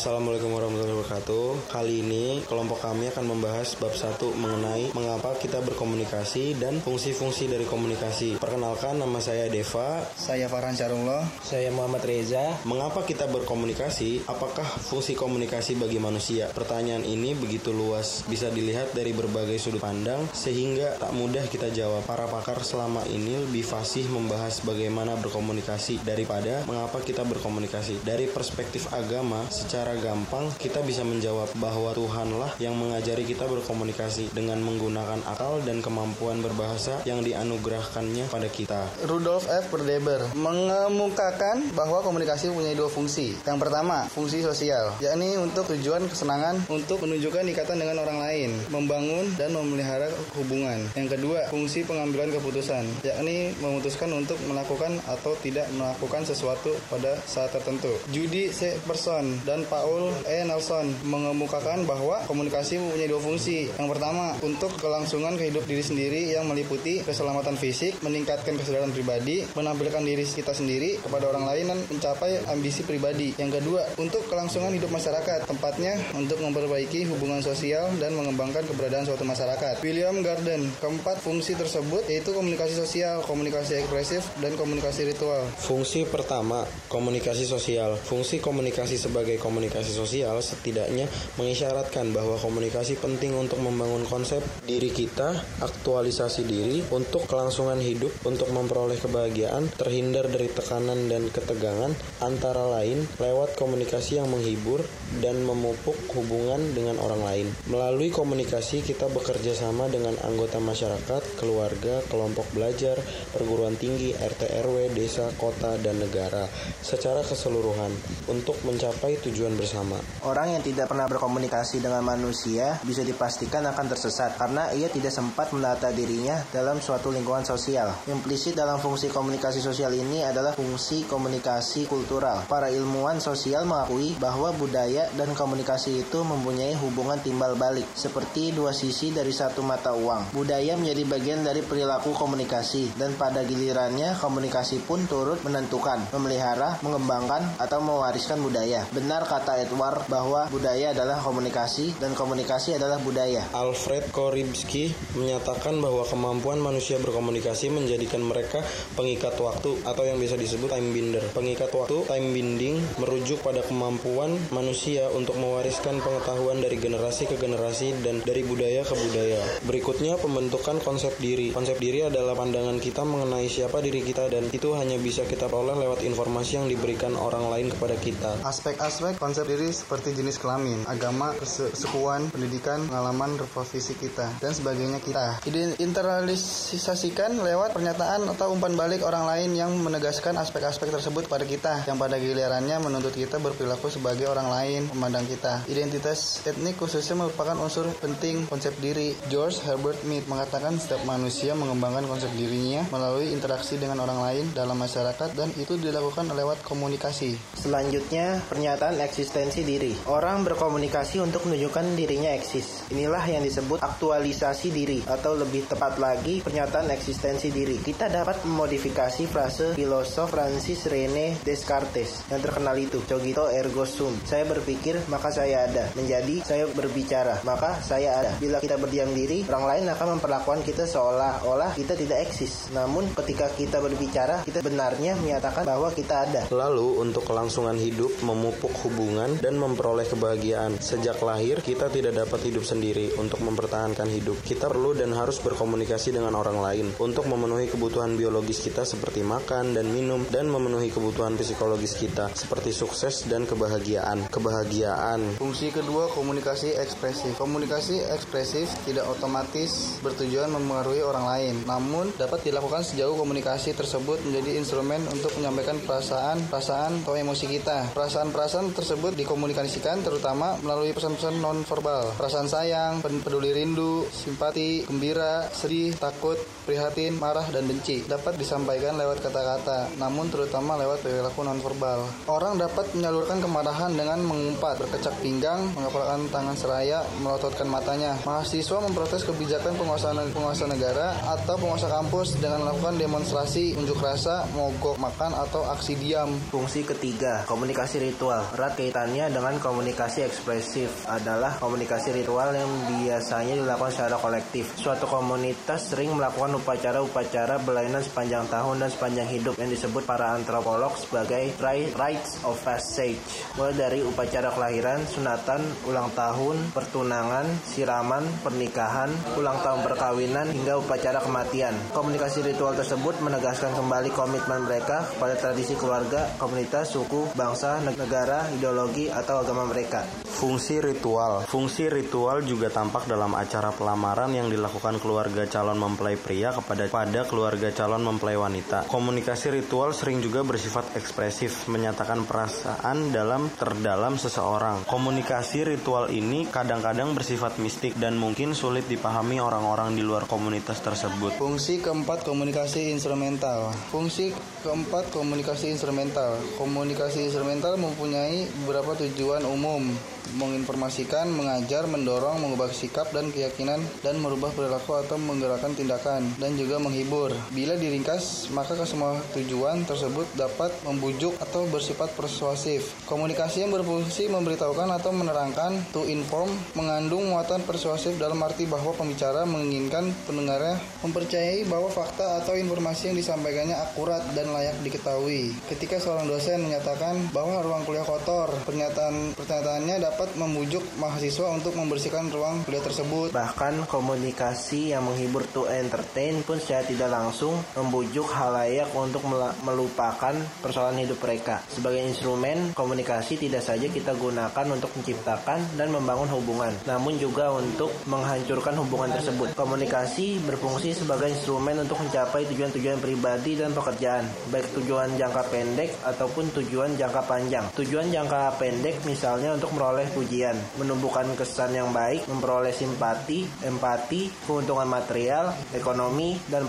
Assalamualaikum warahmatullahi wabarakatuh. Kali ini kelompok kami akan membahas bab 1 mengenai mengapa kita berkomunikasi dan fungsi-fungsi dari komunikasi. Perkenalkan nama saya Deva. Saya Farhan Syarullah. Saya Muhammad Reza. Mengapa kita berkomunikasi? Apakah fungsi komunikasi bagi manusia? Pertanyaan ini begitu luas, bisa dilihat dari berbagai sudut pandang sehingga tak mudah kita jawab. Para pakar selama ini lebih fasih membahas bagaimana berkomunikasi daripada mengapa kita berkomunikasi. Dari perspektif agama, secara gampang kita bisa menjawab bahwa Tuhanlah yang mengajari kita berkomunikasi dengan menggunakan akal dan kemampuan berbahasa yang dianugerahkannya pada kita. Rudolf F. Verdeber mengemukakan bahwa komunikasi punya dua fungsi. Yang pertama, fungsi sosial, yakni untuk tujuan kesenangan untuk menunjukkan ikatan dengan orang lain, membangun dan memelihara hubungan. Yang kedua, fungsi pengambilan keputusan, yakni memutuskan untuk melakukan atau tidak melakukan sesuatu pada saat tertentu. Judy C. Person dan dan Paul E. Nelson mengemukakan bahwa komunikasi mempunyai dua fungsi. Yang pertama, untuk kelangsungan kehidup diri sendiri yang meliputi keselamatan fisik, meningkatkan kesadaran pribadi, menampilkan diri kita sendiri kepada orang lain dan mencapai ambisi pribadi. Yang kedua, untuk kelangsungan hidup masyarakat, tempatnya untuk memperbaiki hubungan sosial dan mengembangkan keberadaan suatu masyarakat. William Garden, keempat fungsi tersebut yaitu komunikasi sosial, komunikasi ekspresif, dan komunikasi ritual. Fungsi pertama, komunikasi sosial. Fungsi komunikasi sebagai komunikasi komunikasi sosial setidaknya mengisyaratkan bahwa komunikasi penting untuk membangun konsep diri kita, aktualisasi diri, untuk kelangsungan hidup, untuk memperoleh kebahagiaan, terhindar dari tekanan dan ketegangan, antara lain lewat komunikasi yang menghibur dan memupuk hubungan dengan orang lain. Melalui komunikasi kita bekerja sama dengan anggota masyarakat, keluarga, kelompok belajar, perguruan tinggi, RT RW, desa, kota, dan negara secara keseluruhan untuk mencapai tujuan bersama. Orang yang tidak pernah berkomunikasi dengan manusia bisa dipastikan akan tersesat karena ia tidak sempat menata dirinya dalam suatu lingkungan sosial. Implisit dalam fungsi komunikasi sosial ini adalah fungsi komunikasi kultural. Para ilmuwan sosial mengakui bahwa budaya dan komunikasi itu mempunyai hubungan timbal balik, seperti dua sisi dari satu mata uang. Budaya menjadi bagian dari perilaku komunikasi, dan pada gilirannya komunikasi pun turut menentukan, memelihara, mengembangkan, atau mewariskan budaya. Benar kata Edward bahwa budaya adalah komunikasi dan komunikasi adalah budaya. Alfred Koribski menyatakan bahwa kemampuan manusia berkomunikasi menjadikan mereka pengikat waktu atau yang bisa disebut time binder. Pengikat waktu, time binding, merujuk pada kemampuan manusia untuk mewariskan pengetahuan dari generasi ke generasi dan dari budaya ke budaya. Berikutnya pembentukan konsep diri. Konsep diri adalah pandangan kita mengenai siapa diri kita dan itu hanya bisa kita peroleh lewat informasi yang diberikan orang lain kepada kita. Aspek-aspek konsep diri seperti jenis kelamin, agama, kesekuan, pendidikan, pengalaman, fisik kita, dan sebagainya kita. Internalisasikan lewat pernyataan atau umpan balik orang lain yang menegaskan aspek-aspek tersebut pada kita, yang pada gilirannya menuntut kita berperilaku sebagai orang lain memandang kita. Identitas etnik khususnya merupakan unsur penting konsep diri. George Herbert Mead mengatakan setiap manusia mengembangkan konsep dirinya melalui interaksi dengan orang lain dalam masyarakat dan itu dilakukan lewat komunikasi. Selanjutnya, pernyataan eksistensi diri. Orang berkomunikasi untuk menunjukkan dirinya eksis. Inilah yang disebut aktualisasi diri atau lebih tepat lagi pernyataan eksistensi diri. Kita dapat memodifikasi frase filosof Francis Rene Descartes yang terkenal itu, cogito ergo sum. Saya berpikir maka saya ada. Menjadi saya berbicara maka saya ada. Bila kita berdiam diri, orang lain akan memperlakukan kita seolah-olah kita tidak eksis. Namun ketika kita berbicara, kita benarnya menyatakan bahwa kita ada. Lalu untuk kelangsungan hidup memupuk hubungan hubungan dan memperoleh kebahagiaan. Sejak lahir, kita tidak dapat hidup sendiri untuk mempertahankan hidup. Kita perlu dan harus berkomunikasi dengan orang lain untuk memenuhi kebutuhan biologis kita seperti makan dan minum dan memenuhi kebutuhan psikologis kita seperti sukses dan kebahagiaan. Kebahagiaan. Fungsi kedua komunikasi ekspresif. Komunikasi ekspresif tidak otomatis bertujuan mempengaruhi orang lain, namun dapat dilakukan sejauh komunikasi tersebut menjadi instrumen untuk menyampaikan perasaan, perasaan atau emosi kita. Perasaan-perasaan tersebut tersebut dikomunikasikan terutama melalui pesan-pesan non-verbal. Perasaan sayang, peduli rindu, simpati, gembira, sedih, takut, prihatin, marah, dan benci dapat disampaikan lewat kata-kata, namun terutama lewat perilaku non-verbal. Orang dapat menyalurkan kemarahan dengan mengumpat, berkecak pinggang, mengepalkan tangan seraya, melototkan matanya. Mahasiswa memprotes kebijakan penguasa, penguasa negara atau penguasa kampus dengan melakukan demonstrasi, unjuk rasa, mogok makan, atau aksi diam. Fungsi ketiga, komunikasi ritual. Erat kaitannya dengan komunikasi ekspresif adalah komunikasi ritual yang biasanya dilakukan secara kolektif. Suatu komunitas sering melakukan upacara-upacara berlainan sepanjang tahun dan sepanjang hidup yang disebut para antropolog sebagai rites of passage. Mulai dari upacara kelahiran, sunatan, ulang tahun, pertunangan, siraman, pernikahan, ulang tahun perkawinan, hingga upacara kematian. Komunikasi ritual tersebut menegaskan kembali komitmen mereka pada tradisi keluarga, komunitas, suku, bangsa, negara, ideologi, atau agama mereka. Fungsi ritual Fungsi ritual juga tampak dalam acara pelamaran yang dilakukan keluarga calon mempelai pria kepada pada keluarga calon mempelai wanita. Komunikasi ritual sering juga bersifat ekspresif, menyatakan perasaan dalam terdalam seseorang. Komunikasi ritual ini kadang-kadang bersifat mistik dan mungkin sulit dipahami orang-orang di luar komunitas tersebut. Fungsi keempat komunikasi instrumental. Fungsi keempat komunikasi instrumental. Komunikasi instrumental mempunyai beberapa tujuan umum menginformasikan, mengajar, mendorong, mengubah sikap dan keyakinan dan merubah perilaku atau menggerakkan tindakan dan juga menghibur. Bila diringkas, maka kesemua tujuan tersebut dapat membujuk atau bersifat persuasif. Komunikasi yang berfungsi memberitahukan atau menerangkan to inform mengandung muatan persuasif dalam arti bahwa pembicara menginginkan pendengarnya mempercayai bahwa fakta atau informasi yang disampaikannya akurat dan layak diketahui. Ketika seorang dosen menyatakan bahwa ruang kuliah kotor, pernyataan pernyataannya dapat membujuk mahasiswa untuk membersihkan ruang kuliah tersebut. Bahkan komunikasi yang menghibur to entertain pun secara tidak langsung membujuk halayak untuk melupakan persoalan hidup mereka. Sebagai instrumen komunikasi tidak saja kita gunakan untuk menciptakan dan membangun hubungan, namun juga untuk menghancurkan hubungan tersebut. Komunikasi berfungsi sebagai instrumen untuk mencapai tujuan-tujuan pribadi dan pekerjaan, baik tujuan jangka pendek ataupun tujuan jangka panjang. Tujuan jangka pendek misalnya untuk meroleh pujian, menumbuhkan kesan yang baik, memperoleh simpati, empati, keuntungan material, ekonomi, dan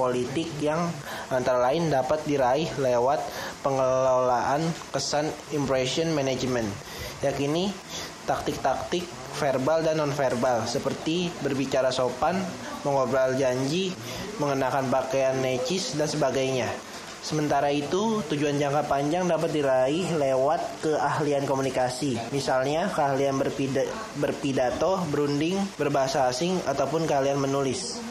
politik yang antara lain dapat diraih lewat pengelolaan kesan impression management. Yakini taktik-taktik verbal dan nonverbal seperti berbicara sopan, mengobrol janji, mengenakan pakaian necis dan sebagainya. Sementara itu, tujuan jangka panjang dapat diraih lewat keahlian komunikasi. Misalnya, keahlian berpida berpidato, berunding, berbahasa asing, ataupun keahlian menulis.